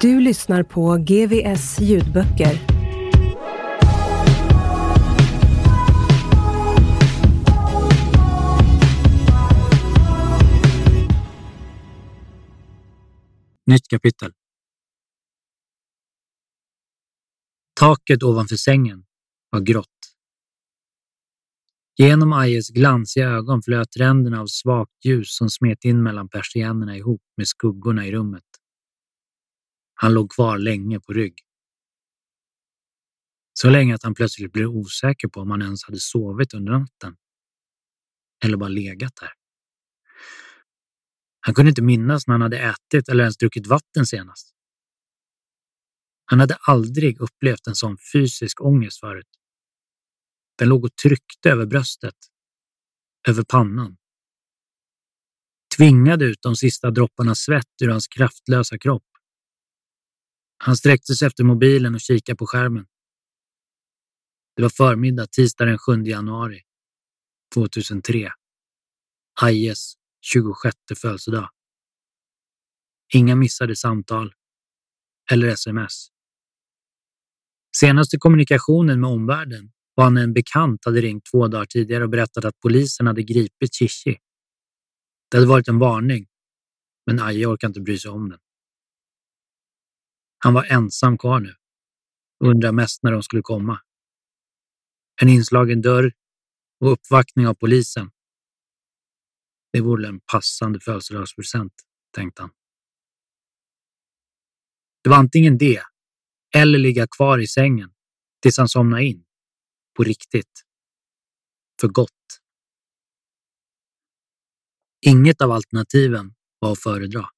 Du lyssnar på GVS ljudböcker. Nytt kapitel. Taket ovanför sängen var grått. Genom Ajes glansiga ögon flöt ränderna av svagt ljus som smet in mellan persiennerna ihop med skuggorna i rummet. Han låg kvar länge på rygg. Så länge att han plötsligt blev osäker på om han ens hade sovit under natten. Eller bara legat där. Han kunde inte minnas när han hade ätit eller ens druckit vatten senast. Han hade aldrig upplevt en sån fysisk ångest förut. Den låg och tryckte över bröstet, över pannan. Tvingade ut de sista dropparna svett ur hans kraftlösa kropp. Han sträckte sig efter mobilen och kikade på skärmen. Det var förmiddag tisdag den 7 januari 2003. Ajes 26 födelsedag. Inga missade samtal eller sms. Senaste kommunikationen med omvärlden var när en bekant hade ringt två dagar tidigare och berättat att polisen hade gripit Chichi. Det hade varit en varning, men Aje orkade inte bry sig om den. Han var ensam kvar nu och undrade mest när de skulle komma. En inslagen dörr och uppvaktning av polisen. Det vore en passande födelsedagspresent, tänkte han. Det var antingen det eller ligga kvar i sängen tills han somnade in. På riktigt. För gott. Inget av alternativen var att föredra.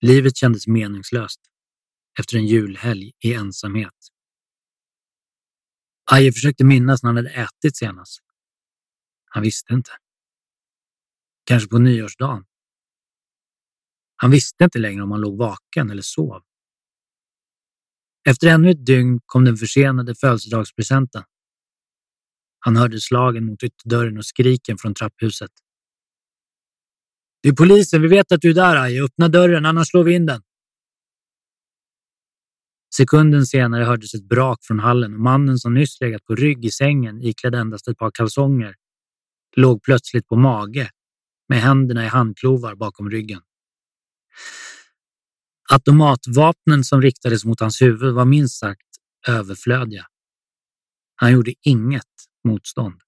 Livet kändes meningslöst efter en julhelg i ensamhet. Aje försökte minnas när han hade ätit senast. Han visste inte. Kanske på nyårsdagen. Han visste inte längre om han låg vaken eller sov. Efter ännu ett dygn kom den försenade födelsedagspresenten. Han hörde slagen mot ytterdörren och skriken från trapphuset. Det är polisen, vi vet att du är där Aje. Öppna dörren, annars slår vi in den. Sekunden senare hördes ett brak från hallen och mannen som nyss legat på rygg i sängen iklädd endast ett par kalsonger låg plötsligt på mage med händerna i handklovar bakom ryggen. Automatvapnen som riktades mot hans huvud var minst sagt överflödiga. Han gjorde inget motstånd.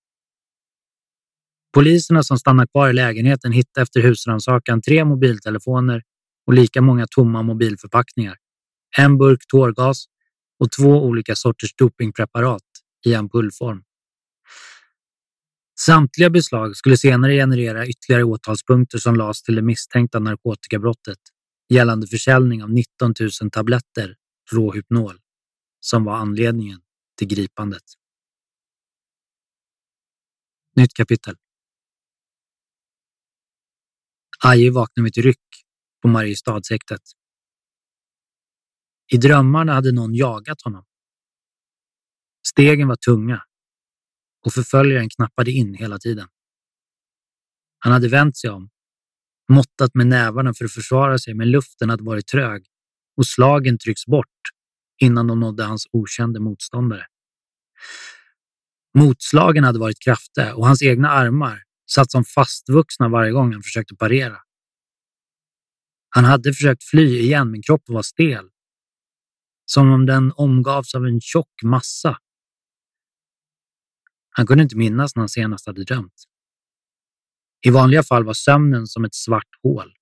Poliserna som stannade kvar i lägenheten hittade efter husrannsakan tre mobiltelefoner och lika många tomma mobilförpackningar, en burk tårgas och två olika sorters dopingpreparat i ampullform. Samtliga beslag skulle senare generera ytterligare åtalspunkter som lades till det misstänkta narkotikabrottet gällande försäljning av 19 000 tabletter råhypnol som var anledningen till gripandet. Nytt kapitel. Aje vaknade med ett ryck på Mariestadshäktet. I drömmarna hade någon jagat honom. Stegen var tunga och förföljaren knappade in hela tiden. Han hade vänt sig om, måttat med nävarna för att försvara sig, men luften hade varit trög och slagen trycks bort innan de nådde hans okände motståndare. Motslagen hade varit kraftiga och hans egna armar satt som fastvuxna varje gång han försökte parera. Han hade försökt fly igen, men kroppen var stel. Som om den omgavs av en tjock massa. Han kunde inte minnas när han senast hade drömt. I vanliga fall var sömnen som ett svart hål.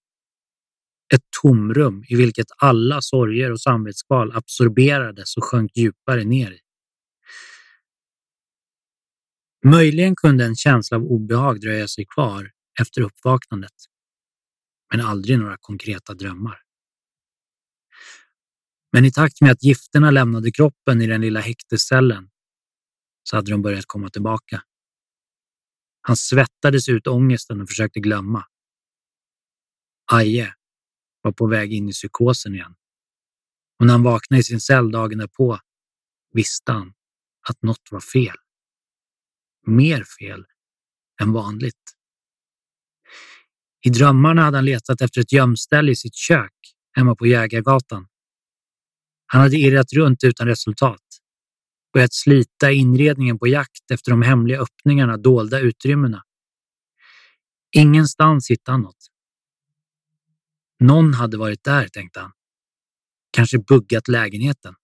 Ett tomrum i vilket alla sorger och samvetskval absorberades och sjönk djupare ner i. Möjligen kunde en känsla av obehag dröja sig kvar efter uppvaknandet, men aldrig några konkreta drömmar. Men i takt med att gifterna lämnade kroppen i den lilla häktescellen så hade de börjat komma tillbaka. Han svettades ut ångesten och försökte glömma. Aje var på väg in i psykosen igen. Och när han vaknade i sin cell dagen därpå visste han att något var fel. Mer fel än vanligt. I drömmarna hade han letat efter ett gömställe i sitt kök hemma på Jägargatan. Han hade irrat runt utan resultat, börjat slita inredningen på jakt efter de hemliga öppningarna, dolda utrymmena. Ingenstans hittade han något. Någon hade varit där, tänkte han. Kanske buggat lägenheten.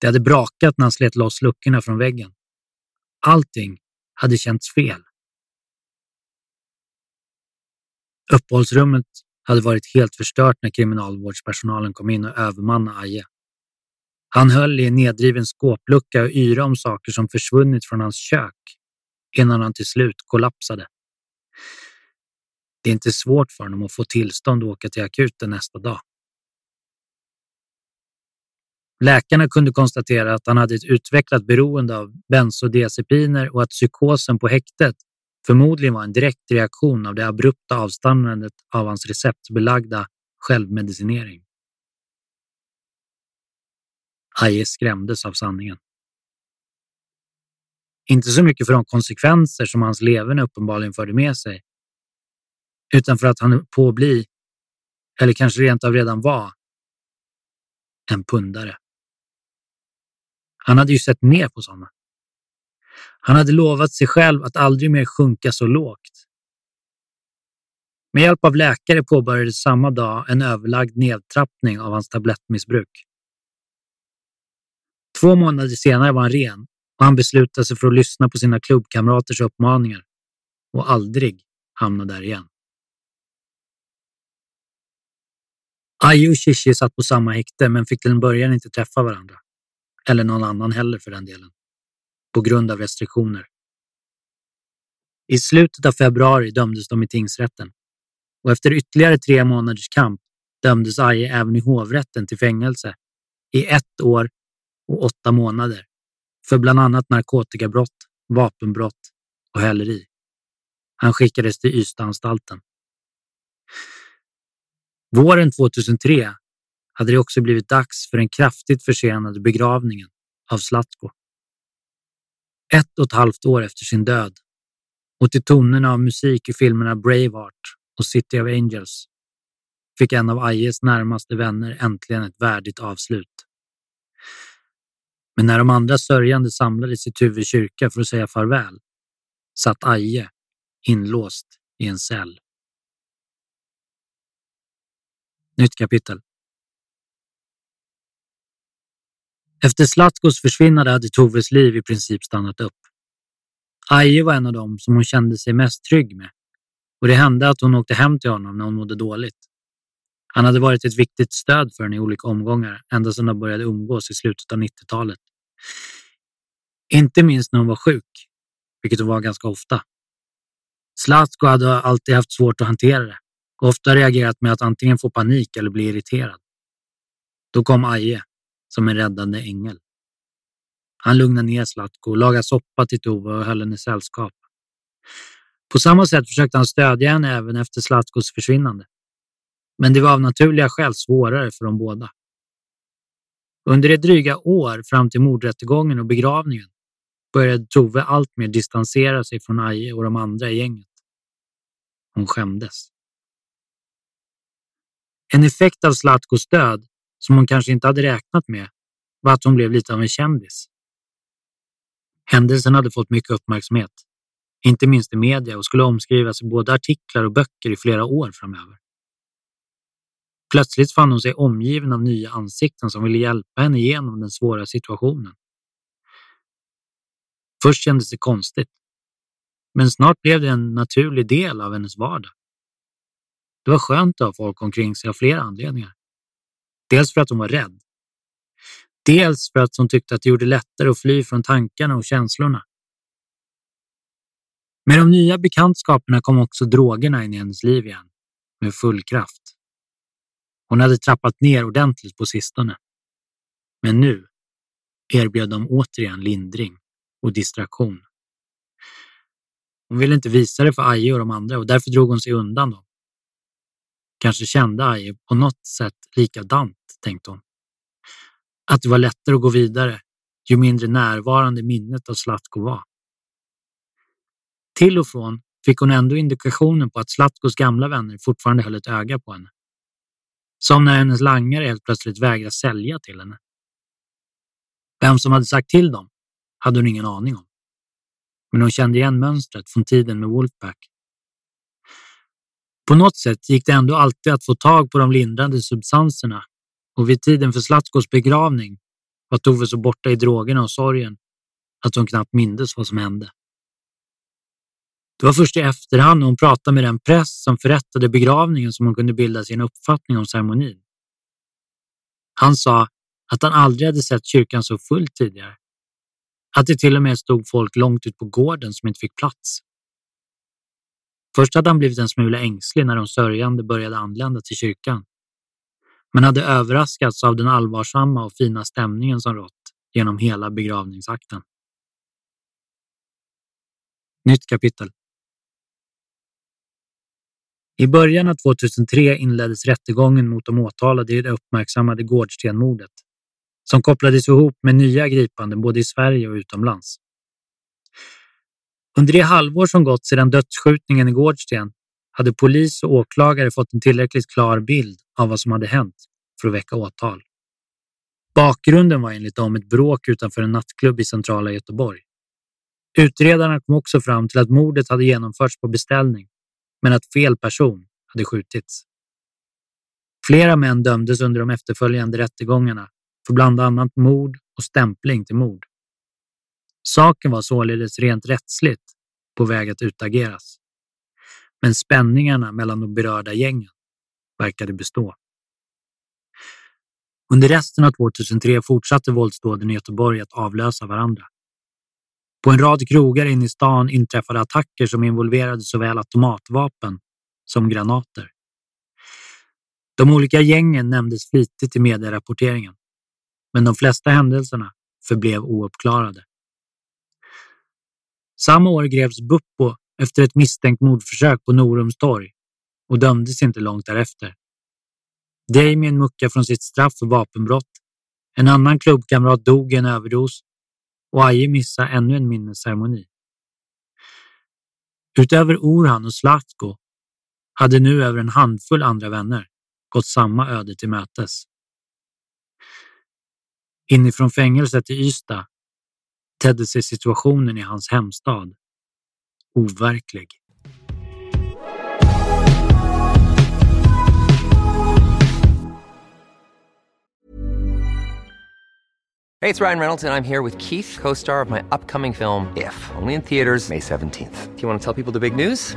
Det hade brakat när han slet loss luckorna från väggen. Allting hade känts fel. Uppehållsrummet hade varit helt förstört när kriminalvårdspersonalen kom in och övermannade Aje. Han höll i en nedriven skåplucka och yra om saker som försvunnit från hans kök innan han till slut kollapsade. Det är inte svårt för honom att få tillstånd att åka till akuten nästa dag. Läkarna kunde konstatera att han hade ett utvecklat beroende av bensodiazepiner och att psykosen på häktet förmodligen var en direkt reaktion av det abrupta avstannandet av hans receptbelagda självmedicinering. Aje skrämdes av sanningen. Inte så mycket för de konsekvenser som hans leverne uppenbarligen förde med sig, utan för att han på att bli, eller kanske rent av redan var, en pundare. Han hade ju sett ner på sådana. Han hade lovat sig själv att aldrig mer sjunka så lågt. Med hjälp av läkare påbörjades samma dag en överlagd nedtrappning av hans tablettmissbruk. Två månader senare var han ren och han beslutade sig för att lyssna på sina klubbkamraters uppmaningar och aldrig hamna där igen. Ayo och Shishi satt på samma häkte men fick till en början inte träffa varandra. Eller någon annan heller för den delen. På grund av restriktioner. I slutet av februari dömdes de i tingsrätten och efter ytterligare tre månaders kamp dömdes Aje även i hovrätten till fängelse i ett år och åtta månader för bland annat narkotikabrott, vapenbrott och häleri. Han skickades till Ystadanstalten. Våren 2003 hade det också blivit dags för den kraftigt försenade begravningen av Zlatko. Ett och ett halvt år efter sin död och till tonerna av musik i filmerna Braveheart och City of Angels fick en av Ajes närmaste vänner äntligen ett värdigt avslut. Men när de andra sörjande samlades i Tuve kyrka för att säga farväl satt Aje inlåst i en cell. Nytt kapitel. Efter Slatkos försvinnande hade Toves liv i princip stannat upp. Aje var en av dem som hon kände sig mest trygg med och det hände att hon åkte hem till honom när hon mådde dåligt. Han hade varit ett viktigt stöd för henne i olika omgångar ända sedan de började umgås i slutet av 90-talet. Inte minst när hon var sjuk, vilket hon var ganska ofta. Zlatko hade alltid haft svårt att hantera det och ofta reagerat med att antingen få panik eller bli irriterad. Då kom Aje som en räddande ängel. Han lugnade ner Zlatko, lagade soppa till Tove och höll henne sällskap. På samma sätt försökte han stödja henne även efter Zlatkos försvinnande. Men det var av naturliga skäl svårare för dem båda. Under det dryga år fram till mordrättegången och begravningen började Tove alltmer distansera sig från Aje och de andra i gänget. Hon skämdes. En effekt av Zlatkos död, som hon kanske inte hade räknat med, var att hon blev lite av en kändis. Händelsen hade fått mycket uppmärksamhet inte minst i media och skulle omskrivas i både artiklar och böcker i flera år framöver. Plötsligt fann hon sig omgiven av nya ansikten som ville hjälpa henne igenom den svåra situationen. Först kändes det konstigt, men snart blev det en naturlig del av hennes vardag. Det var skönt att ha folk omkring sig av flera anledningar. Dels för att hon var rädd. Dels för att hon tyckte att det gjorde lättare att fly från tankarna och känslorna. Med de nya bekantskaperna kom också drogerna in i hennes liv igen, med full kraft. Hon hade trappat ner ordentligt på sistone. Men nu erbjöd de återigen lindring och distraktion. Hon ville inte visa det för Aje och de andra och därför drog hon sig undan dem. Kanske kände Aje på något sätt likadant, tänkte hon. Att det var lättare att gå vidare ju mindre närvarande minnet av Slatko var. Till och från fick hon ändå indikationer på att Slatkos gamla vänner fortfarande höll ett öga på henne. Som när hennes langare helt plötsligt vägrade sälja till henne. Vem som hade sagt till dem hade hon ingen aning om. Men hon kände igen mönstret från tiden med Wolfpack. På något sätt gick det ändå alltid att få tag på de lindrande substanserna och vid tiden för Slatkos begravning var Tove så borta i drogerna och sorgen att hon knappt mindes vad som hände. Det var först i efterhand när hon pratade med den präst som förrättade begravningen som hon kunde bilda sig en uppfattning om ceremonin. Han sa att han aldrig hade sett kyrkan så full tidigare. Att det till och med stod folk långt ut på gården som inte fick plats. Först hade han blivit en smula ängslig när de sörjande började anlända till kyrkan, men hade överraskats av den allvarsamma och fina stämningen som rått genom hela begravningsakten. Nytt kapitel. I början av 2003 inleddes rättegången mot de åtalade i det uppmärksammade Gårdstenmordet, som kopplades ihop med nya gripanden både i Sverige och utomlands. Under det halvår som gått sedan dödsskjutningen i Gårdsten hade polis och åklagare fått en tillräckligt klar bild av vad som hade hänt för att väcka åtal. Bakgrunden var enligt dem ett bråk utanför en nattklubb i centrala Göteborg. Utredarna kom också fram till att mordet hade genomförts på beställning men att fel person hade skjutits. Flera män dömdes under de efterföljande rättegångarna för bland annat mord och stämpling till mord. Saken var således rent rättsligt på väg att utageras. Men spänningarna mellan de berörda gängen verkade bestå. Under resten av 2003 fortsatte våldsdåden i Göteborg att avlösa varandra. På en rad krogar inne i stan inträffade attacker som involverade såväl automatvapen som granater. De olika gängen nämndes flitigt i medierapporteringen, men de flesta händelserna förblev ouppklarade. Samma år greps Buppo efter ett misstänkt mordförsök på Norums torg och dömdes inte långt därefter. Damien muckade från sitt straff för vapenbrott. En annan klubbkamrat dog i en överdos och Aje missade ännu en minnesceremoni. Utöver Orhan och Slatko hade nu över en handfull andra vänner gått samma öde till mötes. Inifrån fängelset i Ystad tedde sig situationen i hans hemstad overklig. Hey, it's Ryan Reynolds, and I'm here with Keith, co star of my upcoming film, If, only in theaters, May 17th. Do you want to tell people the big news?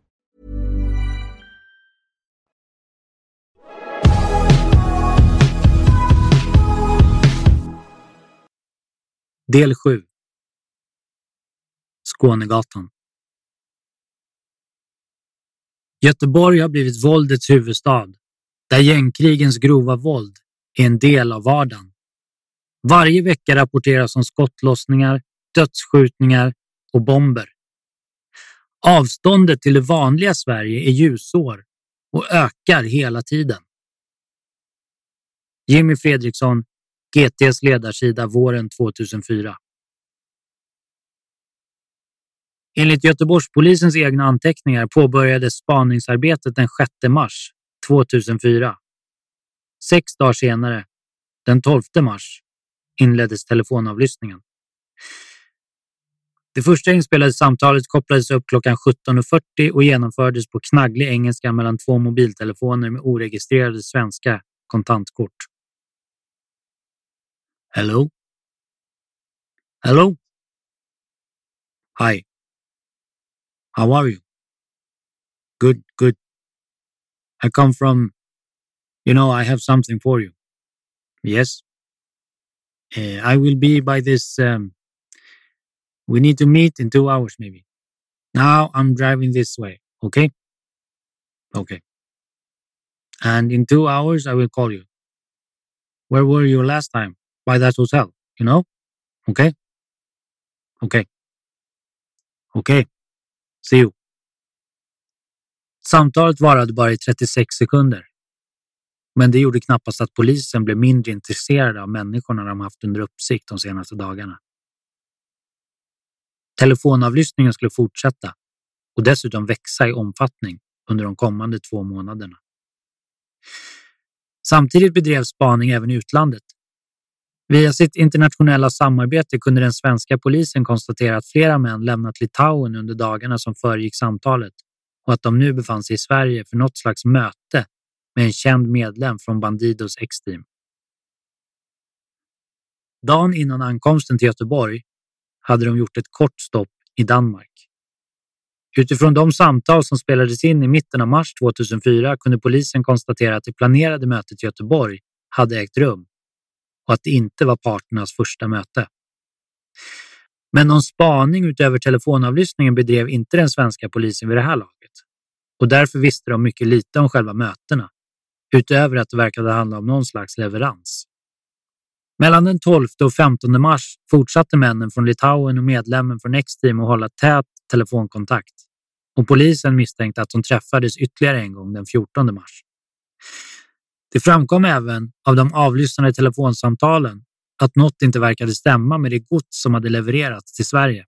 Del 7 Skånegatan Göteborg har blivit våldets huvudstad, där gängkrigens grova våld är en del av vardagen. Varje vecka rapporteras om skottlossningar, dödsskjutningar och bomber. Avståndet till det vanliga Sverige är ljusår och ökar hela tiden. Jimmy Fredriksson, GTs ledarsida våren 2004. Enligt Göteborgspolisens egna anteckningar påbörjades spaningsarbetet den 6 mars 2004. Sex dagar senare, den 12 mars, inleddes telefonavlyssningen. Det första inspelade samtalet kopplades upp klockan 17.40 och genomfördes på knagglig engelska mellan två mobiltelefoner med oregistrerade svenska kontantkort. Hello? Hello? Hi. How are you? Good, good. I come from, you know, I have something for you. Yes. Uh, I will be by this. Um, we need to meet in two hours, maybe. Now I'm driving this way. Okay. Okay. And in two hours, I will call you. Where were you last time? By that hotel, you know? Okay. Okay. Okay. See you. Samtalet varade bara i 36 sekunder. Men det gjorde knappast att polisen blev mindre intresserade av människorna de haft under uppsikt de senaste dagarna. Telefonavlyssningen skulle fortsätta och dessutom växa i omfattning under de kommande två månaderna. Samtidigt bedrevs spaning även i utlandet. Via sitt internationella samarbete kunde den svenska polisen konstatera att flera män lämnat Litauen under dagarna som föregick samtalet och att de nu befann sig i Sverige för något slags möte med en känd medlem från Bandidos X-team. Dagen innan ankomsten till Göteborg hade de gjort ett kort stopp i Danmark. Utifrån de samtal som spelades in i mitten av mars 2004 kunde polisen konstatera att det planerade mötet i Göteborg hade ägt rum och att det inte var parternas första möte. Men någon spaning utöver telefonavlyssningen bedrev inte den svenska polisen vid det här laget och därför visste de mycket lite om själva mötena, utöver att det verkade handla om någon slags leverans. Mellan den 12 och 15 mars fortsatte männen från Litauen och medlemmen från X-team att hålla tät telefonkontakt och polisen misstänkte att de träffades ytterligare en gång den 14 mars. Det framkom även av de avlyssnade telefonsamtalen att något inte verkade stämma med det gods som hade levererats till Sverige.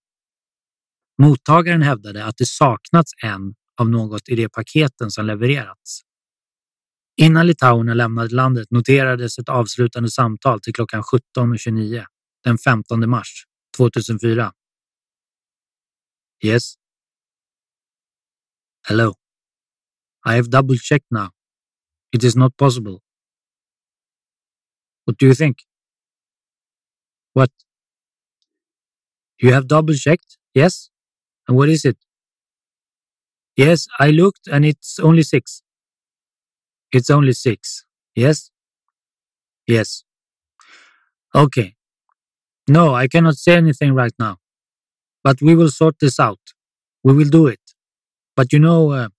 Mottagaren hävdade att det saknats en av något i de paketen som levererats. Innan litauerna lämnade landet noterades ett avslutande samtal till klockan 17.29 den 15 mars 2004. Yes. Hello. I have double checked now. It is not possible. What do you think? What? You have double checked? Yes? And what is it? Yes, I looked and it's only six. It's only six. Yes? Yes. Okay. No, I cannot say anything right now. But we will sort this out. We will do it. But you know, uh,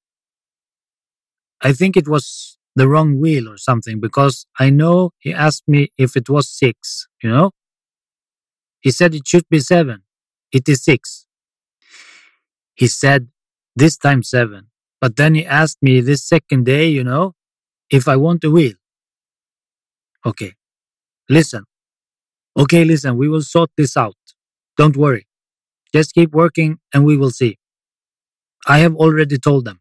I think it was the wrong wheel or something because I know he asked me if it was six, you know? He said it should be seven. It is six. He said this time seven. But then he asked me this second day, you know, if I want a wheel. Okay. Listen. Okay, listen, we will sort this out. Don't worry. Just keep working and we will see. I have already told them.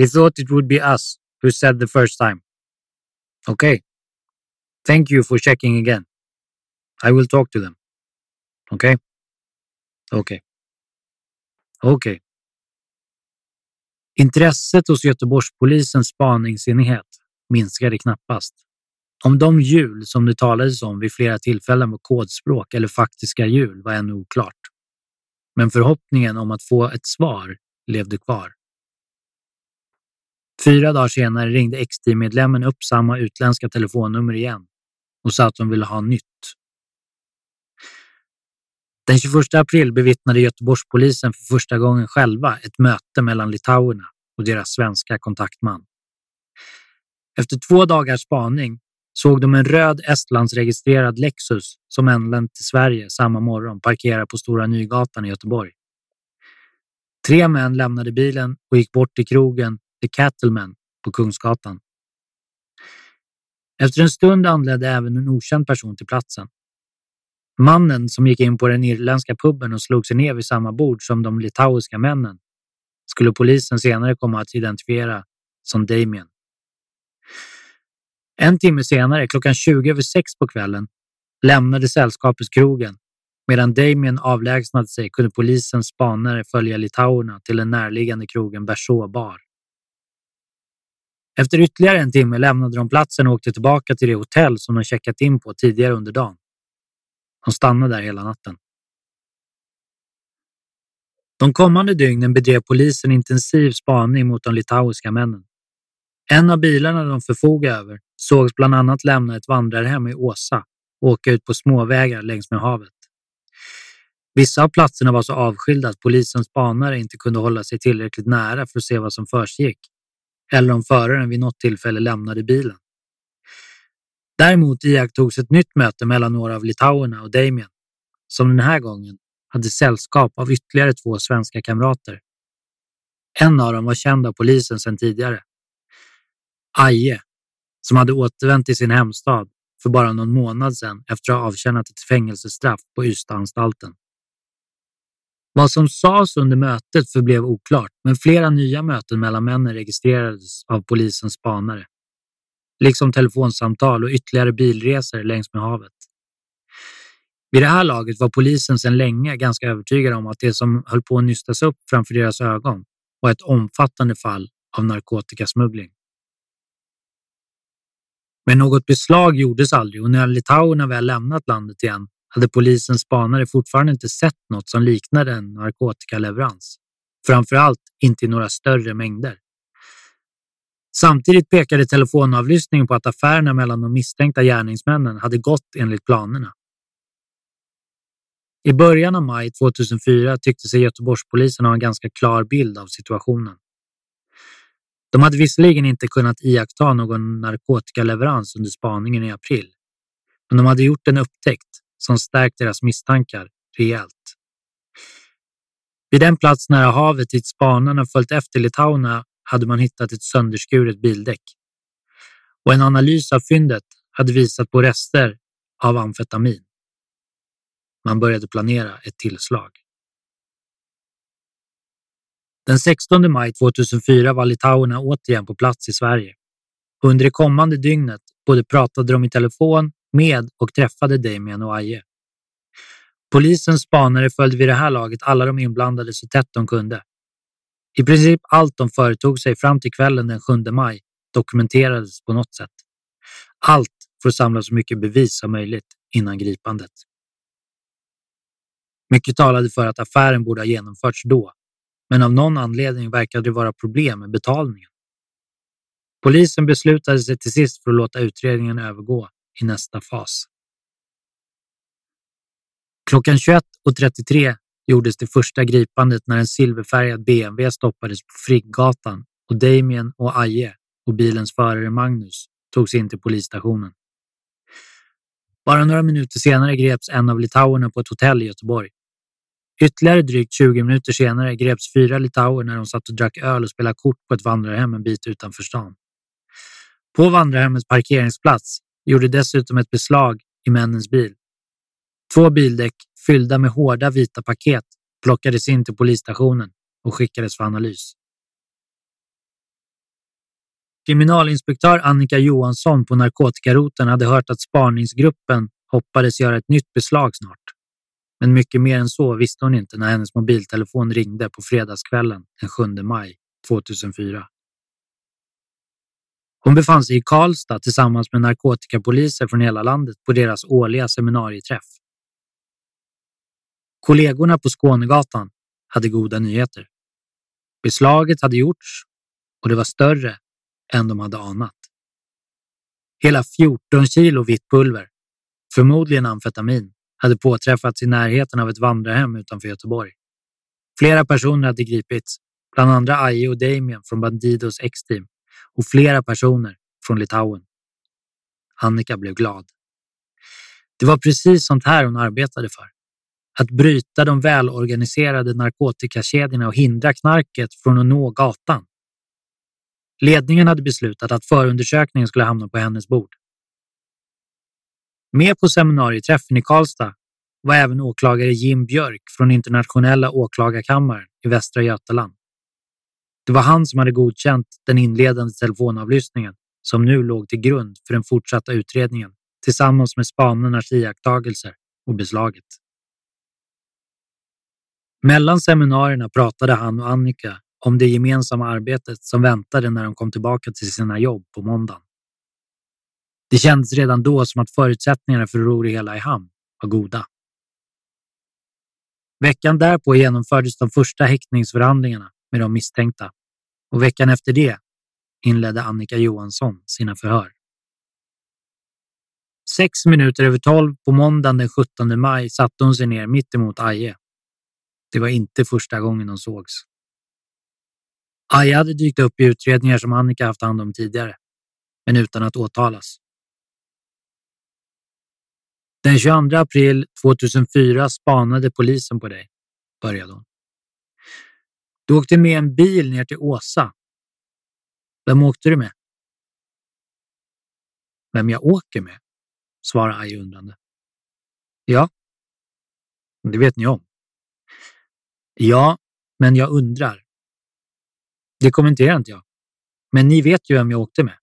We thought it would be us who said the first time. Okay. Thank you for checking again. I will talk to them. Okay? Okay. Okay. Intresset hos Göteborgspolisens spaningsenhet minskade knappast. Om de hjul som det talades om vid flera tillfällen var kodspråk eller faktiska hjul var ännu oklart. Men förhoppningen om att få ett svar levde kvar. Fyra dagar senare ringde X-team-medlemmen upp samma utländska telefonnummer igen och sa att de ville ha nytt. Den 21 april bevittnade Göteborgspolisen för första gången själva ett möte mellan litauerna och deras svenska kontaktman. Efter två dagars spaning såg de en röd Estlandsregistrerad Lexus som anlänt till Sverige samma morgon parkera på Stora Nygatan i Göteborg. Tre män lämnade bilen och gick bort till krogen The Cattleman på Kungsgatan. Efter en stund anlände även en okänd person till platsen. Mannen som gick in på den irländska puben och slog sig ner vid samma bord som de litauiska männen skulle polisen senare komma att identifiera som Damien. En timme senare, klockan 20 över sex på kvällen, lämnade sällskapet krogen. Medan Damien avlägsnade sig kunde polisens spanare följa litauerna till den närliggande krogen Berså bar. Efter ytterligare en timme lämnade de platsen och åkte tillbaka till det hotell som de checkat in på tidigare under dagen. De stannade där hela natten. De kommande dygnen bedrev polisen intensiv spaning mot de litauiska männen. En av bilarna de förfogade över sågs bland annat lämna ett vandrarhem i Åsa och åka ut på småvägar längs med havet. Vissa av platserna var så avskilda att polisens spanare inte kunde hålla sig tillräckligt nära för att se vad som försiggick eller om föraren vid något tillfälle lämnade bilen. Däremot iakttogs ett nytt möte mellan några av litauerna och Damien, som den här gången hade sällskap av ytterligare två svenska kamrater. En av dem var känd av polisen sedan tidigare. Aje, som hade återvänt till sin hemstad för bara någon månad sedan efter att ha avtjänat ett fängelsestraff på Ystadanstalten. Vad som sades under mötet förblev oklart, men flera nya möten mellan männen registrerades av polisens spanare. Liksom telefonsamtal och ytterligare bilresor längs med havet. Vid det här laget var polisen sedan länge ganska övertygad om att det som höll på att nystas upp framför deras ögon var ett omfattande fall av narkotikasmuggling. Men något beslag gjordes aldrig och när litauerna väl lämnat landet igen hade polisens spanare fortfarande inte sett något som liknade en narkotikaleverans. Framför allt inte i några större mängder. Samtidigt pekade telefonavlyssningen på att affärerna mellan de misstänkta gärningsmännen hade gått enligt planerna. I början av maj 2004 tyckte sig Göteborgspolisen ha en ganska klar bild av situationen. De hade visserligen inte kunnat iaktta någon narkotikaleverans under spaningen i april, men de hade gjort en upptäckt som stärkt deras misstankar rejält. Vid den plats nära havet dit spanarna följt efter litauerna hade man hittat ett sönderskuret bildäck. Och en analys av fyndet hade visat på rester av amfetamin. Man började planera ett tillslag. Den 16 maj 2004 var litauerna återigen på plats i Sverige. Under det kommande dygnet både pratade de i telefon med och träffade Damien och Aje. Polisens spanare följde vid det här laget alla de inblandade så tätt de kunde. I princip allt de företog sig fram till kvällen den 7 maj dokumenterades på något sätt. Allt för att samla så mycket bevis som möjligt innan gripandet. Mycket talade för att affären borde ha genomförts då, men av någon anledning verkade det vara problem med betalningen. Polisen beslutade sig till sist för att låta utredningen övergå i nästa fas. Klockan 21.33 gjordes det första gripandet när en silverfärgad BMW stoppades på Friggatan och Damien och Aje och bilens förare Magnus togs in till polisstationen. Bara några minuter senare greps en av litauerna på ett hotell i Göteborg. Ytterligare drygt 20 minuter senare greps fyra litauer när de satt och drack öl och spelade kort på ett vandrarhem en bit utanför stan. På vandrarhemmets parkeringsplats gjorde dessutom ett beslag i männens bil. Två bildäck fyllda med hårda vita paket plockades in till polisstationen och skickades för analys. Kriminalinspektör Annika Johansson på narkotikaroten hade hört att spaningsgruppen hoppades göra ett nytt beslag snart. Men mycket mer än så visste hon inte när hennes mobiltelefon ringde på fredagskvällen den 7 maj 2004. Hon befann sig i Karlstad tillsammans med narkotikapoliser från hela landet på deras årliga seminarieträff. Kollegorna på Skånegatan hade goda nyheter. Beslaget hade gjorts och det var större än de hade anat. Hela 14 kilo vitt pulver, förmodligen amfetamin, hade påträffats i närheten av ett vandrarhem utanför Göteborg. Flera personer hade gripits, bland andra Aje och Damien från Bandidos X-team och flera personer från Litauen. Annika blev glad. Det var precis sånt här hon arbetade för. Att bryta de välorganiserade narkotikakedjorna och hindra knarket från att nå gatan. Ledningen hade beslutat att förundersökningen skulle hamna på hennes bord. Med på seminarieträffen i Karlstad var även åklagare Jim Björk från Internationella åklagarkammaren i Västra Götaland. Det var han som hade godkänt den inledande telefonavlyssningen som nu låg till grund för den fortsatta utredningen tillsammans med spanarnas iakttagelser och beslaget. Mellan seminarierna pratade han och Annika om det gemensamma arbetet som väntade när de kom tillbaka till sina jobb på måndagen. Det kändes redan då som att förutsättningarna för att ro det hela i hamn var goda. Veckan därpå genomfördes de första häktningsförhandlingarna med de misstänkta och veckan efter det inledde Annika Johansson sina förhör. Sex minuter över tolv på måndagen den 17 maj satte hon sig ner mitt emot Aje. Det var inte första gången de sågs. Aje hade dykt upp i utredningar som Annika haft hand om tidigare, men utan att åtalas. Den 22 april 2004 spanade polisen på dig, började hon. Du åkte med en bil ner till Åsa. Vem åkte du med? Vem jag åker med? Svarar Aj undrande. Ja, det vet ni om. Ja, men jag undrar. Det kommenterar inte jag. Men ni vet ju vem jag åkte med.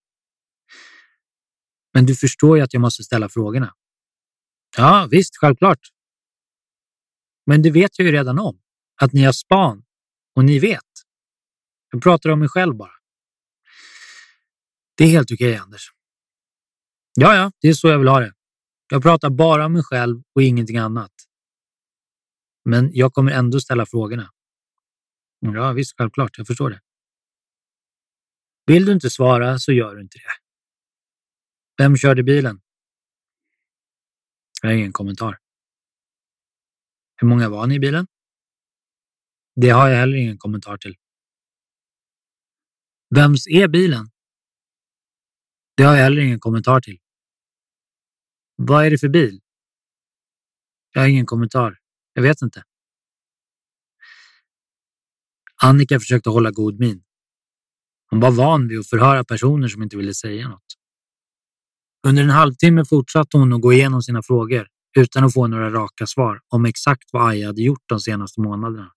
Men du förstår ju att jag måste ställa frågorna. Ja, visst, självklart. Men det vet jag ju redan om. Att ni har span och ni vet. Jag pratar om mig själv bara. Det är helt okej, okay, Anders. Ja, ja, det är så jag vill ha det. Jag pratar bara om mig själv och ingenting annat. Men jag kommer ändå ställa frågorna. Ja, visst, självklart. Jag förstår det. Vill du inte svara så gör du inte det. Vem körde bilen? Jag har ingen kommentar. Hur många var ni i bilen? Det har jag heller ingen kommentar till. Vems är bilen? Det har jag heller ingen kommentar till. Vad är det för bil? Jag har ingen kommentar. Jag vet inte. Annika försökte hålla god min. Hon var van vid att förhöra personer som inte ville säga något. Under en halvtimme fortsatte hon att gå igenom sina frågor utan att få några raka svar om exakt vad Aja hade gjort de senaste månaderna.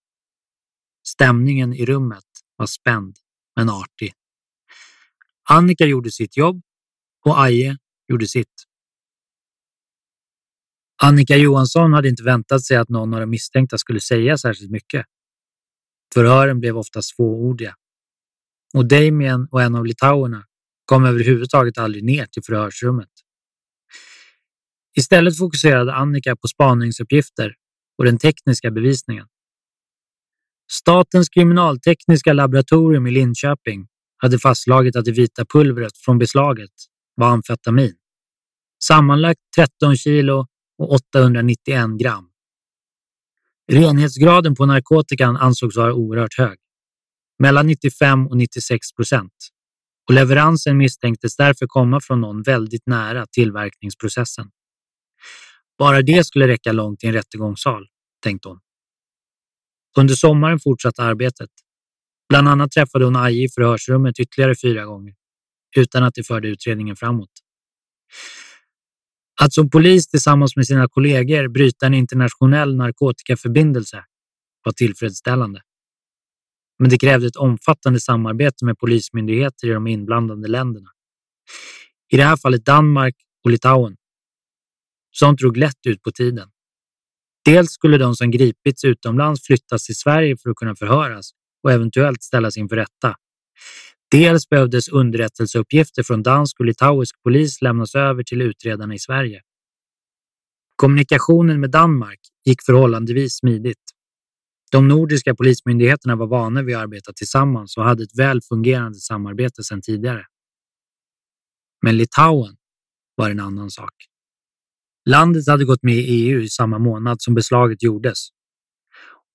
Stämningen i rummet var spänd men artig. Annika gjorde sitt jobb och Aje gjorde sitt. Annika Johansson hade inte väntat sig att någon av de misstänkta skulle säga särskilt mycket. Förhören blev ofta svåordiga. Och Damien och en av litauerna kom överhuvudtaget aldrig ner till förhörsrummet. Istället fokuserade Annika på spaningsuppgifter och den tekniska bevisningen. Statens kriminaltekniska laboratorium i Linköping hade fastslagit att det vita pulvret från beslaget var amfetamin. Sammanlagt 13 kilo och 891 gram. Renhetsgraden på narkotikan ansågs vara oerhört hög, mellan 95 och 96 procent och leveransen misstänktes därför komma från någon väldigt nära tillverkningsprocessen. Bara det skulle räcka långt i en rättegångssal, tänkte hon. Under sommaren fortsatte arbetet. Bland annat träffade hon Aje i förhörsrummet ytterligare fyra gånger, utan att det förde utredningen framåt. Att som polis tillsammans med sina kollegor bryta en internationell narkotikaförbindelse var tillfredsställande. Men det krävde ett omfattande samarbete med polismyndigheter i de inblandade länderna. I det här fallet Danmark och Litauen. Sånt drog lätt ut på tiden. Dels skulle de som gripits utomlands flyttas till Sverige för att kunna förhöras och eventuellt ställas inför rätta. Dels behövdes underrättelseuppgifter från dansk och litauisk polis lämnas över till utredarna i Sverige. Kommunikationen med Danmark gick förhållandevis smidigt. De nordiska polismyndigheterna var vana vid att arbeta tillsammans och hade ett väl fungerande samarbete sedan tidigare. Men Litauen var en annan sak. Landet hade gått med i EU i samma månad som beslaget gjordes.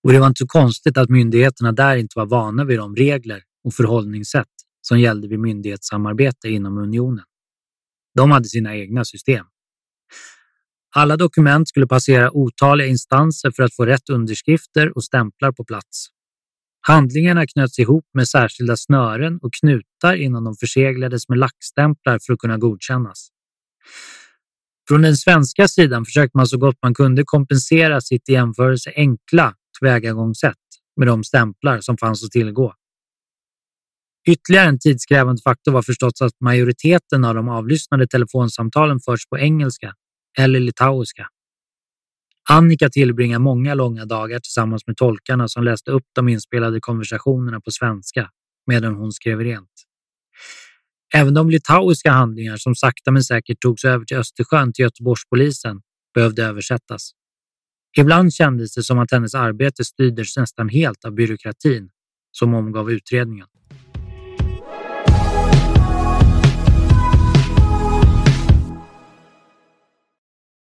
Och det var inte så konstigt att myndigheterna där inte var vana vid de regler och förhållningssätt som gällde vid myndighetssamarbete inom unionen. De hade sina egna system. Alla dokument skulle passera otaliga instanser för att få rätt underskrifter och stämplar på plats. Handlingarna knöts ihop med särskilda snören och knutar innan de förseglades med lackstämplar för att kunna godkännas. Från den svenska sidan försökte man så gott man kunde kompensera sitt i jämförelse enkla tillvägagångssätt med de stämplar som fanns att tillgå. Ytterligare en tidskrävande faktor var förstås att majoriteten av de avlyssnade telefonsamtalen förts på engelska eller litauiska. Annika tillbringar många långa dagar tillsammans med tolkarna som läste upp de inspelade konversationerna på svenska medan hon skrev rent. Även de litauiska handlingar som sakta men säkert togs över till Östersjön till Göteborgspolisen behövde översättas. Ibland kändes det som att hennes arbete styrdes nästan helt av byråkratin som omgav utredningen.